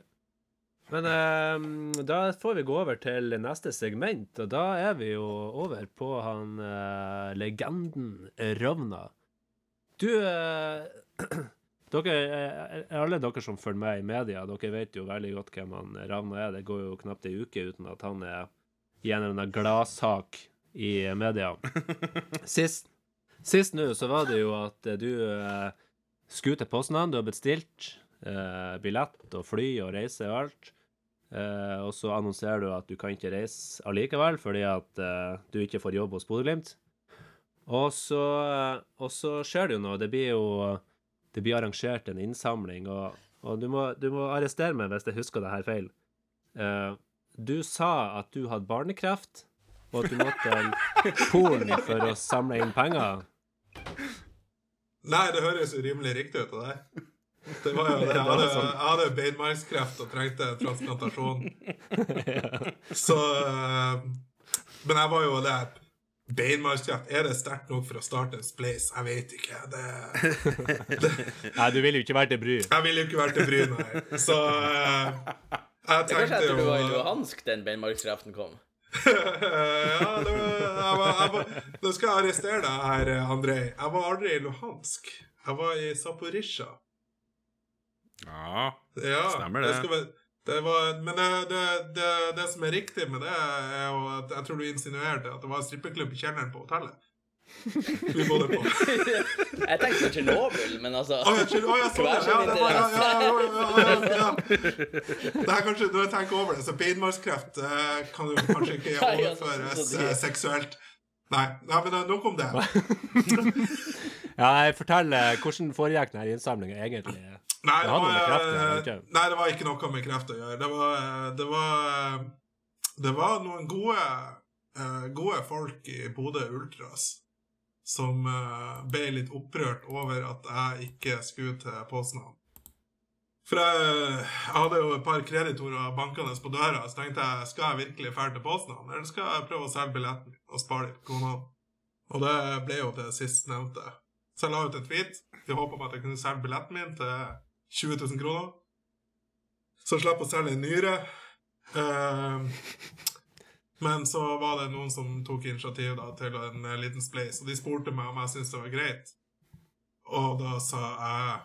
Men eh, da får vi gå over til neste segment, og da er vi jo over på han eh, legenden Ravna. Du, eh, *clears throat* dere, eh, alle dere som følger med i media, dere vet jo veldig godt hvem han Ravna er. Det går jo knapt ei uke uten at han er i en gladsak i media. *laughs* Sist Sist nå så var det jo at eh, du eh, skulle til Poznan. Du har bestilt eh, billett og fly og reise og alt. Eh, og så annonserer du at du kan ikke reise allikevel fordi at eh, du ikke får jobb hos Bodø-Glimt. Og eh, og så skjer det jo noe. Det blir jo det blir arrangert en innsamling, og, og du, må, du må arrestere meg hvis jeg husker det her feil. Eh, du sa at du hadde barnekreft, og at du måtte til Polen for å samle inn penger. Nei, det høres urimelig rimelig riktig ut av deg. Det var jo det. Jeg hadde, jeg hadde beinmargskreft og trengte transplantasjon. *laughs* Så eh, Men jeg var jo det. Beinmargskreft, er det sterkt nok for å starte en spleis? Jeg vet ikke. Det, *laughs* Nei, du ville jo ikke vært til bry. jeg ville jo ikke vært til bry, nei. Så eh, jeg Det er kanskje etter du var i Luhansk den beinmargskreften kom. *laughs* ja, det var, jeg var, jeg var, Nå skal jeg arrestere deg her, Andrej. Jeg var aldri i Luhansk. Jeg var i Zaporizjzja. Ja. Ja, Stemmer det. skal være- det var, men det, det, det, det som er riktig med det, er jo at jeg tror du insinuerte at det var strippeklubb i kjelleren på hotellet. Vi bodde på. *laughs* Jeg tenkte på Tsjernobyl, men altså Å ja, oh, å, ja, sånn, ja, ja, det var, ja, ja, ja. Det er kanskje, Når jeg tenker over det, så beinmargskreft eh, kan jo kanskje ikke *laughs* Nei, overføres så det- eh, seksuelt. Nei, nei, men eh, nok om det. *laughs* Ja, jeg forteller hvordan foregikk denne innsamlinga egentlig. Nei, Det var, kreft eh, ikke? Nei, det var ikke noe med kreft å gjøre. Det var, eh, det var, eh, det var noen gode, gode folk i Bodø Ultras som ble litt opprørt over at jeg ikke skulle til Poznan. For jeg, jeg hadde jo et par kreditorer bankende på døra, så tenkte jeg skal jeg virkelig dra til Poznan, eller skal jeg prøve å selge billetten og spare litt kroner? Og det ble jo det sistnevnte. Så jeg la ut en tweet i håp om at jeg kunne selge billetten min til 20 000 kroner. Så slapp å selge en nyre. Eh, men så var det noen som tok initiativ da, til en eh, liten spleis, og de spurte meg om jeg syntes det var greit. Og da sa jeg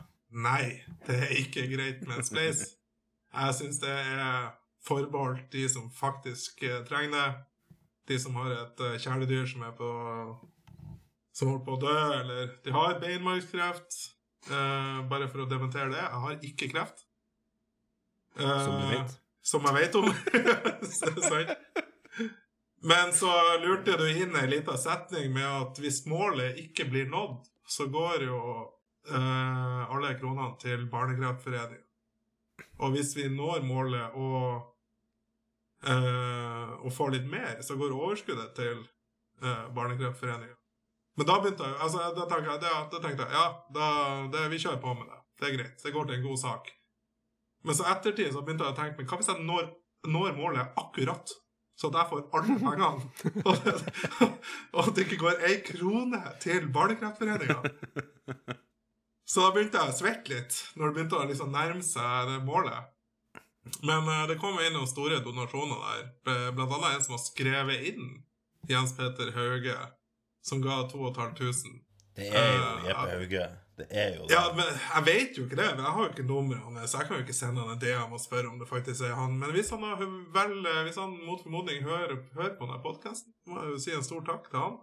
nei, det er ikke greit med en spleis. Jeg syns det er forbeholdt de som faktisk eh, trenger det. De som har et eh, kjæledyr som er på som holder på å dø, eller de har beinmargskreft. Eh, bare for å dementere det, jeg har ikke kreft. Uh, Som du vet. Som jeg vet om. *laughs* Men så lurte du inn ei lita setning med at hvis målet ikke blir nådd, så går jo uh, alle kronene til Barnekreftforeningen. Og hvis vi når målet og, og får litt mer, så går overskuddet til uh, Barnekreftforeningen. Men da begynte jeg altså, da tenkte jeg, da, tenkte jeg ja, da, det, vi kjører på med det. Det er greit. Det går til en god sak. Men så ettertid så begynte jeg å tenke Men hva hvis jeg når, når målet akkurat? Så at jeg får alle pengene. *laughs* og, at det ikke går ei krone til Barnekreftforeninga. Så da begynte jeg å svette litt, når det begynte å liksom nærme seg det målet. Men eh, det kom inn noen store donasjoner der. Blant annet en som har skrevet inn Jens Peter Hauge, som ga 2500. Det er jo Eh, Jeppe Hauge. Det er jo det. Ja, men jeg vet jo ikke det. Men jeg har jo ikke nummeret hans, så jeg kan jo ikke sende han en DM og spørre om det faktisk er han. Men hvis han, har, vel, hvis han mot formodning hører, hører på denne podkasten, må jeg jo si en stor takk til han.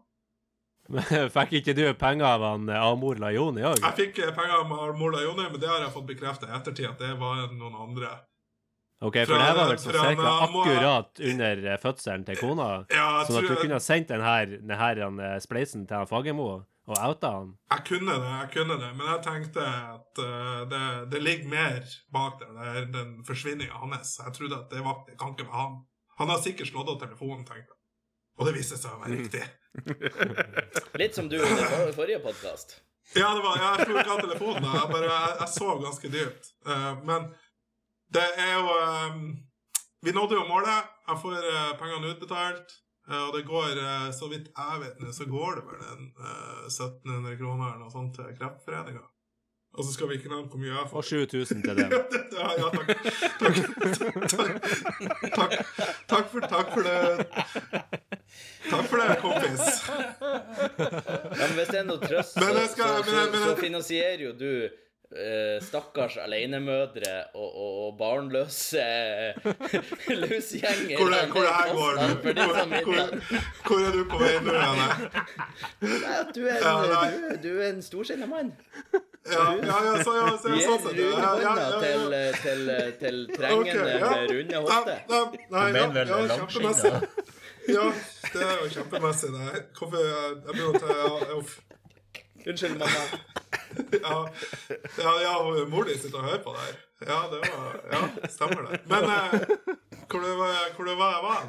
Men *laughs* Fikk ikke du penger av han eh, Amor Lajoni òg? Jeg fikk eh, penger av Amor Lajoni, men det har jeg fått bekreftet i ettertid at det var noen andre. OK, for Fra- det var vel så fra cirka akkurat under eh, fødselen til kona? Ja, Sånn at du jeg... kunne ha sendt denne her, den her han, eh, spleisen til han Fagermo og outa han? jeg kunne det, jeg kunne det, men jeg tenkte at uh, det, det ligger mer bak der, det er den forsvinninga hans. Jeg trodde at det, var, det kan ikke være han. Han har sikkert slått av telefonen, tenkte jeg. Og det viste seg å være riktig. *laughs* Litt som du i forrige podkast. Ja, det var, jeg slo ikke av telefonen. Jeg, bare, jeg, jeg sov ganske dypt. Uh, men det er jo um, Vi nådde jo målet. Jeg får uh, pengene utbetalt. Uh, og det går, uh, så vidt jeg vet nå, så går det vel en eh, 1700 kroner eller noe sånt til Kreftforeninga. Og så skal vi ikke nevne hvor mye jeg får. Og får. 7000 til *laughs* dem. Ja, ja, takk. Takk, takk, takk, takk, for, takk for det. Takk for det, kompis. Ja, men hvis det er noe trøst, så, så, så, så finansierer jo du stakkars alenemødre og, og, og barnløse *laughs* lusgjengere Hvor, hvor det her går du? hvor, hvor, hvor er du på vei nå, Janne? Du er en, du, du er en storsinna mann. Ja, ja, ja, så, ja, så, ja, sånn sett. Ja, ja, ja, ja, til, eh, til, eh, til trengende, trengende ja. med runde nei, Du ja, mener vel ja, langskinna? kjempemessig. Ja, det er jo kjempemessig, det. her. Hvorfor Jeg, begynner å ta uff. Unnskyld, mamma. Ja, ja, ja, mor di sitter og hører på det her. Ja, det var Ja, stemmer det. Men eh, hvor det var hvor det var jeg var?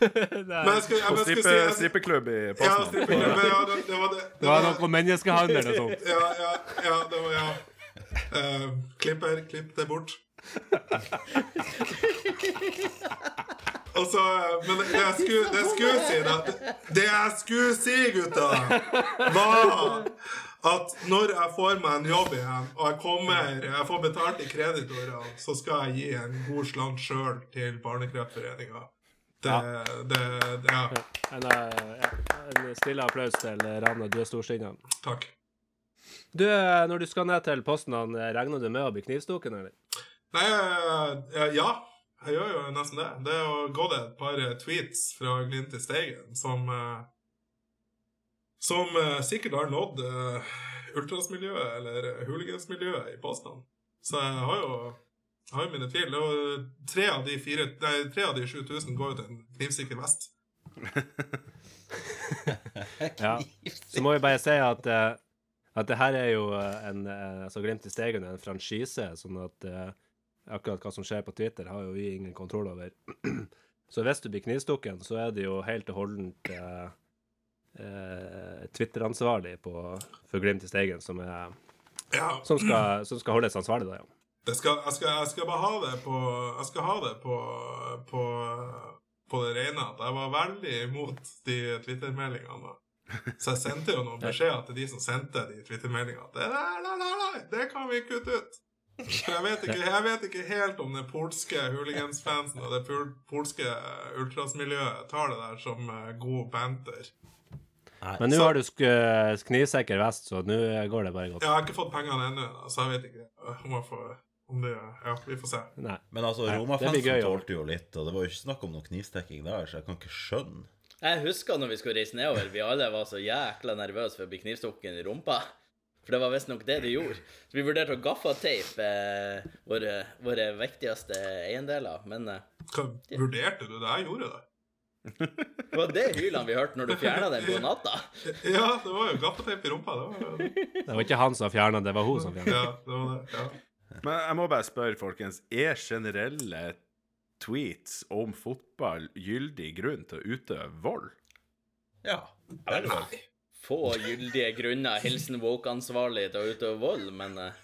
Men jeg skulle, jeg, jeg skulle strippe, si jeg, strippeklubb i Ja, Poznan. strippeklubb. men Ja, det, det var det. Det var noe menneskehandel og sånt. Ja, ja, ja, det var ja. Eh, klipper, klipp det bort. Og så, eh, men det jeg skulle, det jeg skulle si, da Det jeg skulle si, gutta, var at når jeg får meg en jobb igjen, og jeg kommer Jeg får betalt i kreditorene, så skal jeg gi en god slant sjøl til Barnekreftforeninga. Det, det, det Ja, En, eh, en stille applaus til Rane, Du er storsinna. takk. Du, eh, når du skal ned til posten, han, eh, regner du med å bli knivstukken, eller? Nei, ja. Jeg gjør jo nesten det. Det er jo gått et par tweets fra Glimt i Steigen som Som eh, sikkert har nådd uh, ultrasmiljøet, eller hooligansmiljøet, i påstand. Så jeg har jo jeg har jo mine tvil. Er tre av de fire Nei, tre av de 7000 går jo til en knivsikker vest. *laughs* Ja. Så må vi bare si at, eh, at det her er jo eh, en eh, altså Glimt i Steigen er en franchise, sånn at eh, akkurat hva som skjer på Twitter, har jo vi ingen kontroll over. *clears throat* Så hvis du blir knivstukken, så er det jo helt og holdent eh, Twitter-ansvarlig for Glimt i Steigen som, er, Ja, som, skal, som skal holdes ansvarlig, da, ja. det skal, jeg, skal, jeg skal bare ha det på Jeg skal ha det på, på, på det rene at jeg var veldig imot de Twitter-meldingene. Så jeg sendte jo noen beskjeder til de som sendte de Twitter-meldingene. Det, kan vi kutte ut! For jeg vet ikke, jeg vet ikke helt om den polske hooligans-fansen og det polske polske ultrasmiljøet tar det der som eh, god banter. Men nå Så- har du sk knivsikker vest, så nå går det bare godt. Jeg har ikke fått pengene ennå, så jeg vet ikke eh, om jeg får om det, Ja, vi får se. Nei. Men altså, Roma-fansen tålte jo litt, og det var jo ikke snakk om noe knivstikking der, så jeg kan ikke skjønne. Jeg husker når vi skulle reise nedover, vi alle var så jækla nervøse for å bli knivstukket i rumpa. For det var visstnok det de gjorde. Så vi vurderte å gaffateipe eh, våre, våre viktigste eiendeler. Men eh, Hva, vurderte du det? Jeg gjorde det. Det var det hylene vi hørte når du fjerna den på natta. *laughs* Ja, det var jo gaffateip i rumpa. Det var, Det var ikke han som fjerna, det var hun som fjerna. ja, det var det. Ja. Men jeg må bare spørre, folkens. Er generelle tweets om fotball gyldig grunn til å utøve vold? Ja, det vel. Få gyldige grunner, hilsen woke-ansvarlig til å utøve vold, men eh,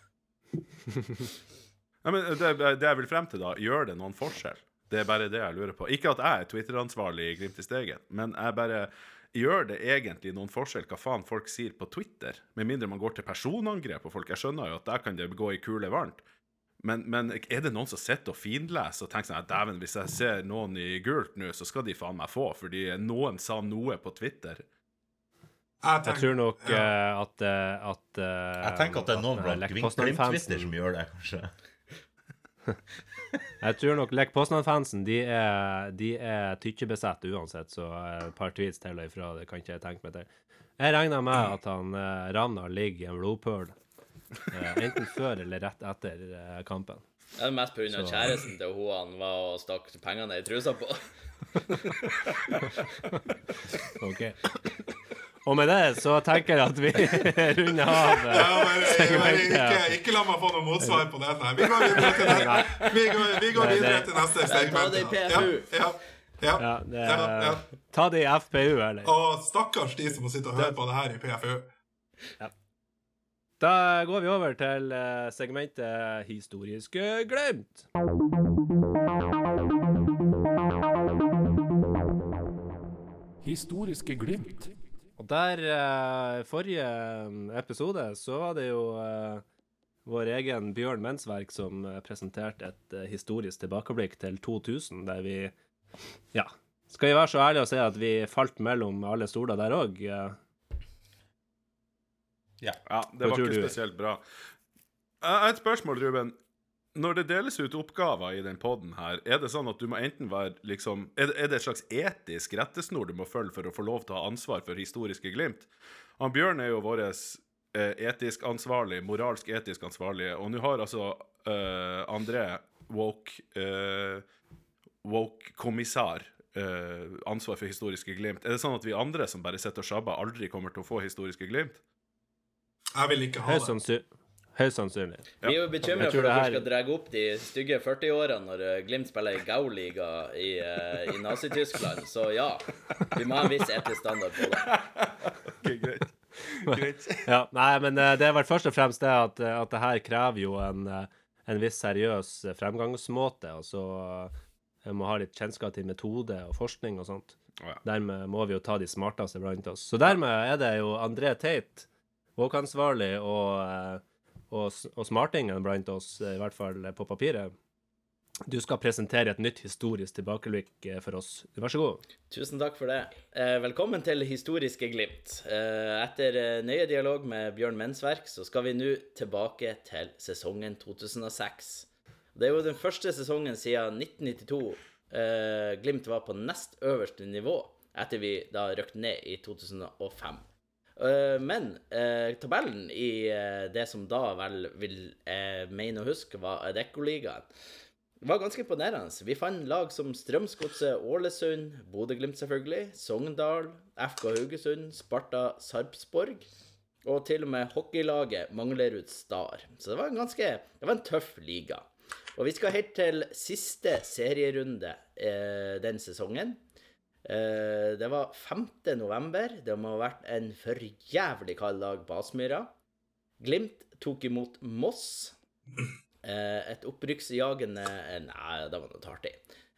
Nei, men det, det jeg vil frem til, da, gjør det noen forskjell? Det er bare det jeg lurer på. Ikke at jeg er Twitter-ansvarlig i Glimt i Stegen, men jeg bare Gjør det egentlig noen forskjell hva faen folk sier på Twitter? Med mindre man går til personangrep på folk. Jeg skjønner jo at der kan det gå i kule varmt. Men, men er det noen som sitter og finleser og tenker sånn at dæven, hvis jeg ser noen i gult nå, så skal de faen meg få, fordi noen sa noe på Twitter? Jeg Jeg tror nok eh, at, eh, at uh, Jeg tenker at det er noen eh, blant Lech Glimt-Twitter som gjør det, kanskje. Jeg tror nok Lech Poznan-fansen de er, de er tykkjebesatt uansett, så et par tweets til og ifra, det kan ikke jeg tenke meg til. Jeg regner med at han eh, Ravna ligger i en blodpøl, eh, enten før eller rett etter eh, kampen. det er mest pga. Kjæresten til hun han var og stakk pengene i trusa på. *laughs* OK. Og med det så tenker jeg at vi *laughs* runder av. eh, Ja, men, bare segmentet. ikke, ikke la meg få noe motsvar på den. Vi går videre til, neste, vi går, vi går videre til neste ta segment. Ja, ja, Ja, ja, det ja, ja. Ta det i FPU, eller? Og stakkars de som må sitte og høre på det her i PFU. Da går vi over til eh, segmentet Historiske glemt. Historiske glimt. Og der uh, Forrige episode så var det jo uh, vår egen Bjørn Mensverk som eh, presenterte et uh, historisk tilbakeblikk til 2000, der vi Ja. Skal vi være så ærlige og si at vi falt mellom alle stoler der òg? Ja, det Hva var ikke spesielt bra. Et spørsmål, Ruben. Når det deles ut oppgaver i den poden her, er det sånn at du må enten være liksom Er det, er det et slags etisk rettesnor du må følge for å få lov til å ha ansvar for historiske glimt? Han Bjørn er jo vår eh, etisk ansvarlig, moralsk etisk ansvarlige, og nå har altså uh, André woke uh, woke-kommissar uh, ansvar for historiske glimt. Er det sånn at vi andre som bare sitter og sjabber, aldri kommer til å få historiske glimt? Jeg vil ikke ha det. Høyst sannsynlig. Vi er jo bekymra for at her- du skal dra opp de stygge 40-årene når eh, Glimt spiller i Gauliga i, eh, i Nazi-Tyskland, så ja. Vi må ha en viss etisk standard på det. Ok, greit. greit. *laughs* Ja, nei, men eh, det er vel først og fremst det at, at det her krever jo en, en viss seriøs fremgangsmåte. Altså jeg må ha litt kjennskap til metode og forskning og sånt. Oh, ja. Dermed må vi jo ta de smarteste blant oss. Så dermed er det jo André Teit, våkansvarlig og, eh, og, og smartingene blant oss, eh, i hvert fall på papiret. Du skal presentere et nytt historisk tilbakeblikk eh, for oss. Vær så god. Tusen takk for det. Eh, velkommen til Historiske Glimt. Eh, etter eh, nøye dialog med Bjørn Mensverk, så skal vi nå tilbake til sesongen 2006. Det er jo den første sesongen siden 1992 eh, Glimt var på nest øverste nivå, etter vi da røkte ned i 2005. Eh, men eh, tabellen i eh, det som da vel vil eh, mene å huske var Adeccoligaen, var ganske imponerende. Vi fant lag som Strømsgodset Ålesund, Bodø-Glimt selvfølgelig, Sogndal, FK Haugesund, Sparta Sarpsborg, og til og med hockeylaget Manglerud Star. Så det var en ganske Det var en tøff liga. Og vi skal helt til siste serierunde eh, den sesongen. Eh, det var 5. november. Det må ha vært en for jævlig kald dag på Aspmyra. Glimt tok imot Moss. Eh, et opprykksjagende eh, Nei, det var noe artig.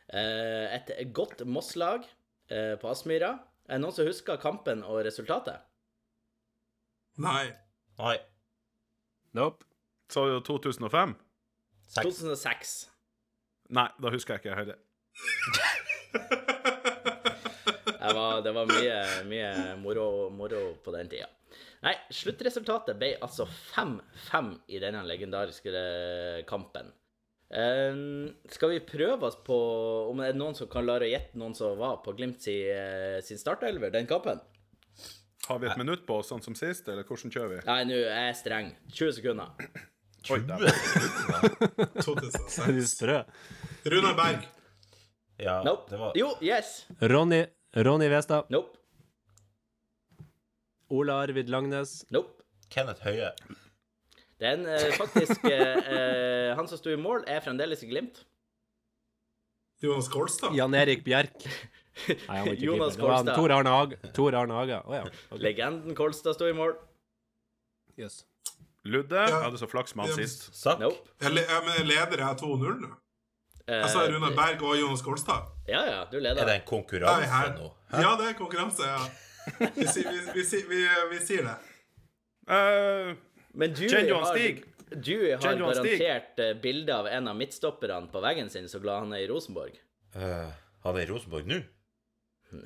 Eh, et godt Moss-lag eh, på Aspmyra. Er det noen som husker kampen og resultatet? Nei. Nei. Nope. Sa du 2005? Seks. 2006. Nei, da husker jeg ikke heller. *laughs* Det var, det var mye, mye moro, moro på den tida. Nei, sluttresultatet ble altså 5-5 i denne legendariske eh, kampen. Um, skal vi prøve oss på om det er noen som kan klare å gjette noen som var på Glimt si, eh, sin startelver den kampen? Har vi et minutt på oss, sånn som sist, eller hvordan kjører vi? Nei, nå er jeg streng. 20 sekunder. Oi, dæven. 2006. *laughs* Er du sprø? Runar Berg. Ja, Nope. det var Jo, yes. Ronny, Ronny Westad. Nope. Ola Arvid Langnes. Nope. Kenneth Høie. Den eh, faktisk eh, eh, Han som sto i mål, er fremdeles i Glimt. Jonas Kolstad. Jan Erik Bjerk. *laughs* Nei, han var ikke Jonas keeper. Det var han Kolstad. Tor Arne Haga. Tor Arne Haga. Oh, ja. okay. Legenden Kolstad sto i mål. Yes. Ludde Ja. hadde så flaks med han Ja, sist. Sakk. Nope. Jeg, jeg, men jeg leder jeg 2-0 nå. Eh, sa Runar Berg og Jonas Kolstad. Ja, ja, du leder. Er det en konkurranse nå? nå? Ja, det er konkurranse, ja. Vi, vi, vi, sier- vi, vi sier det. Eh, Men du har, Stig? du har garantert eh, bilde av en av midtstopperne på veggen sin, så glad han er i Rosenborg. Uh, han er i Rosenborg nå?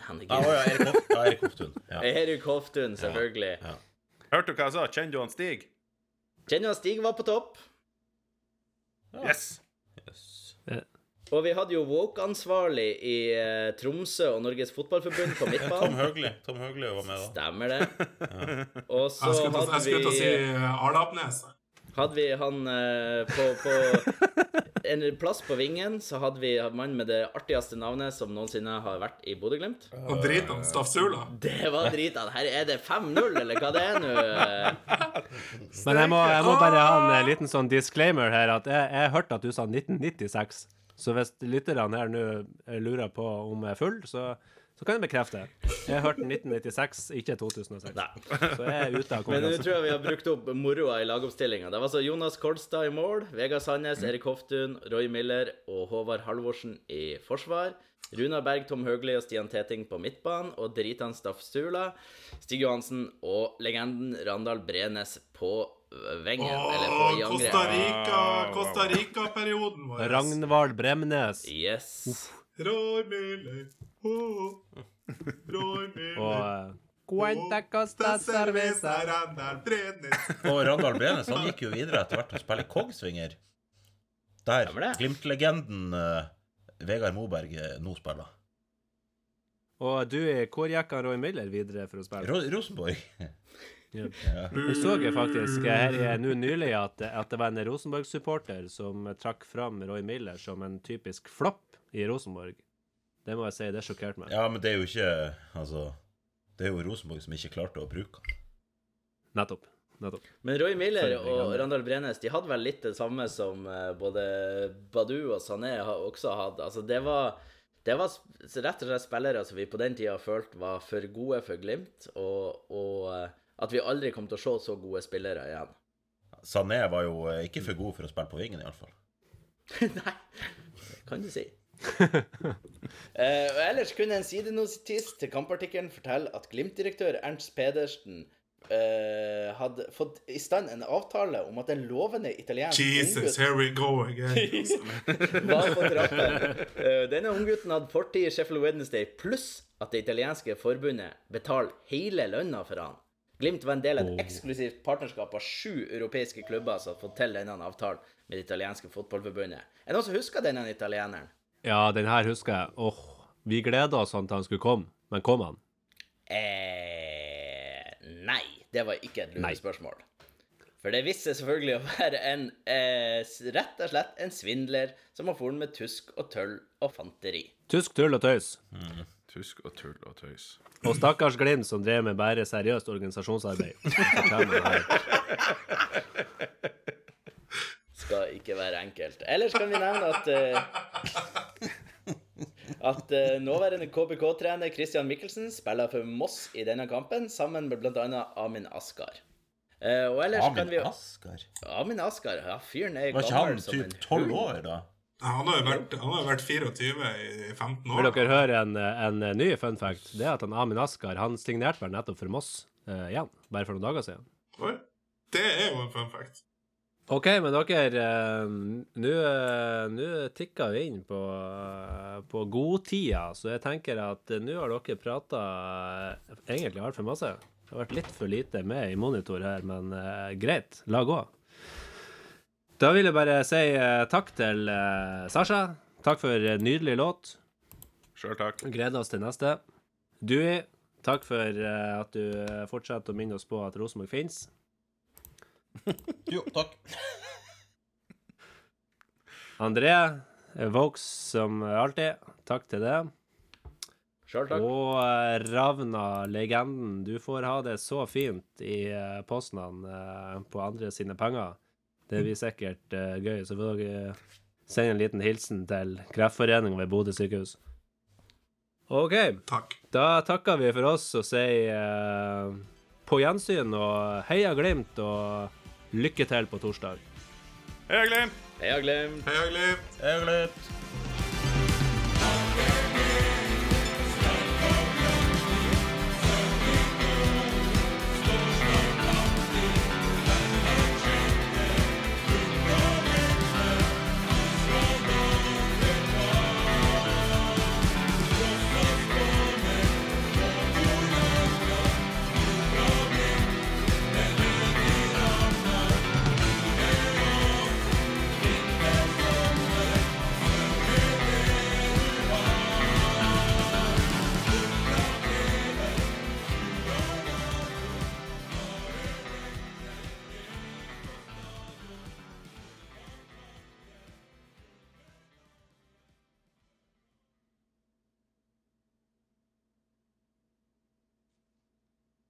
Han er Ja, å ja, Erik Hoft- ja, Erik Hoftun. Ja. *laughs* Erik Hoftun, selvfølgelig. Ja. hørte du hva jeg sa? Kjenner du han Stig? Kjenner du han Stig var på topp? Yes! Yes. Og vi hadde jo Woke-ansvarlig i eh, Tromsø og Norges Fotballforbund på *laughs* midtbanen. Tom. Høgli. Tom Høgli var med da. Stemmer det. Og så Jeg vi... jeg skulle til å si vi, eh, Arlapnes. hadde vi han eh, på, på en plass på vingen, så hadde vi en mann med det artigste navnet som noensinne har vært i Bodø-Glimt. Og drita Stafsula. Det var drita. Her er det 5-0, eller hva det er nå? Men jeg må, jeg må bare ha en liten sånn disclaimer her. At jeg, jeg hørte at du sa 1996. Så hvis lytterne her nå eh, lurer på om jeg er full, så, så kan jeg bekrefte. Jeg hørte 1996, ikke 2006. Nei. Så jeg er ute av Men nå tror jeg vi har brukt opp moroa i lagoppstillinga. Det var altså Jonas Kolstad i mål, Vegard Sandnes, Erik Hoftun, Roy Miller og Håvard Halvorsen i forsvar. Runa Berg, Tom Høgli og Stian Teting på midtbanen, og Dritan Staff Stula, Stig Johansen og legenden Randal Brenes på eller Åh, Costa. Rica, Costa Rica-perioden vår. Ragnvald Bremnes Yes. Roy Miller. Oh, Roy Miller. Og, Cuenta costa cerveza. Randal Brenes. *laughs* Og Randal Brenes han gikk jo videre etter hvert til å spille Kongsvinger. Der. Glimt-legenden uh, Vegard Moberg eh, nå spiller. Og du, hvor gikk Roy Miller videre for å spille? Ro Rosenborg. *laughs* Ja. Så jeg faktisk her i- nå nylig at, at det var en Rosenborg-supporter som trakk fram Roy Miller som en typisk flopp i Rosenborg. Det må jeg si, det sjokkerte meg. ja, men det er jo ikke Altså, det er jo Rosenborg som ikke klarte å bruke han. Nettopp. Nettopp. Men Roy Miller og. Randal Brenes de hadde vel litt det samme som eh, både Badu og Sané også hadde. Altså, det var, det var rett og slett spillere som vi på den tida følte var for gode for Glimt, og, og eh, at vi aldri kom til å se så gode spillere igjen. Sané var jo eh, ikke for god for å spille på vingen, iallfall. *laughs* Nei, det kan du si. Eh, ellers kunne en sidenotis til kampartikkelen fortelle at Glimt-direktør Ernst Pedersen eh, hadde fått i stand en avtale om at en lovende italiensk Jesus, here we go again. var på trappen. Eh, denne unggutten hadde fortid i Sheffield Wednesday, pluss at det italienske forbundet betaler hele lønna for han. Glimt var en del av et eksklusivt partnerskap av sju europeiske klubber som har fått til denne avtalen med det italienske fotballforbundet. Er det noen som husker denne italieneren? Ja, den her husker jeg. Åh, vi gleda oss sånn til han skulle komme, men kom han? Eh, nei, det var ikke et lurt lurespørsmål. For det viste seg selvfølgelig å være en eh, rett og slett en svindler som har foren med tusk og tøll og fanteri. Tusk, tull og tøys. Tusk og tull og tøys. Og stakkars Glimt som drev med bare seriøst organisasjonsarbeid. *laughs* Skal ikke være enkelt. Ellers kan vi nevne at uh, at uh, nåværende KBK-trener Christian Mikkelsen spiller for Moss i denne kampen, sammen med bl.a. Amin Askar. Uh, og ellers kan Amin vi Askar? Amin Askar, ja, fyren er gammel som en Var ikke han typ tolv år, da? Han har jo vært, vært 24 i 15 år. Vil dere høre en, en ny fun fact? Det er at han Amin Askar han signerte vel nettopp for Moss uh, igjen, bare for noen dager siden. Oi. Det er jo en fun fact. OK, men dere uh, Nå tikker vi inn på, uh, på godtida, så jeg tenker at nå har dere prata egentlig altfor masse. Det har vært litt for lite med i monitor her, men greit, la gå. Da vil jeg bare si eh, takk til eh, Sasha. Takk for en nydelig låt. Sjøl takk. Gleder oss til neste. Dui, takk for eh, at du eh, fortsetter å minne oss på at Rosenborg fins. Jo, takk. André, eh, Vokes som alltid, takk til det. Sjøl takk. Og eh, Ravna, legenden, du får ha det så fint i eh, posten eh, på andre sine penger. Det blir sikkert uh, gøy. Så får dere sende en liten hilsen til Kreftforeningen ved Bodø sykehus. OK. Takk. Da takker vi for oss og sier uh, på gjensyn og heia Glimt og lykke til på torsdag. Heia Glimt! Heia Glimt. Heia Glimt. Hyggelig.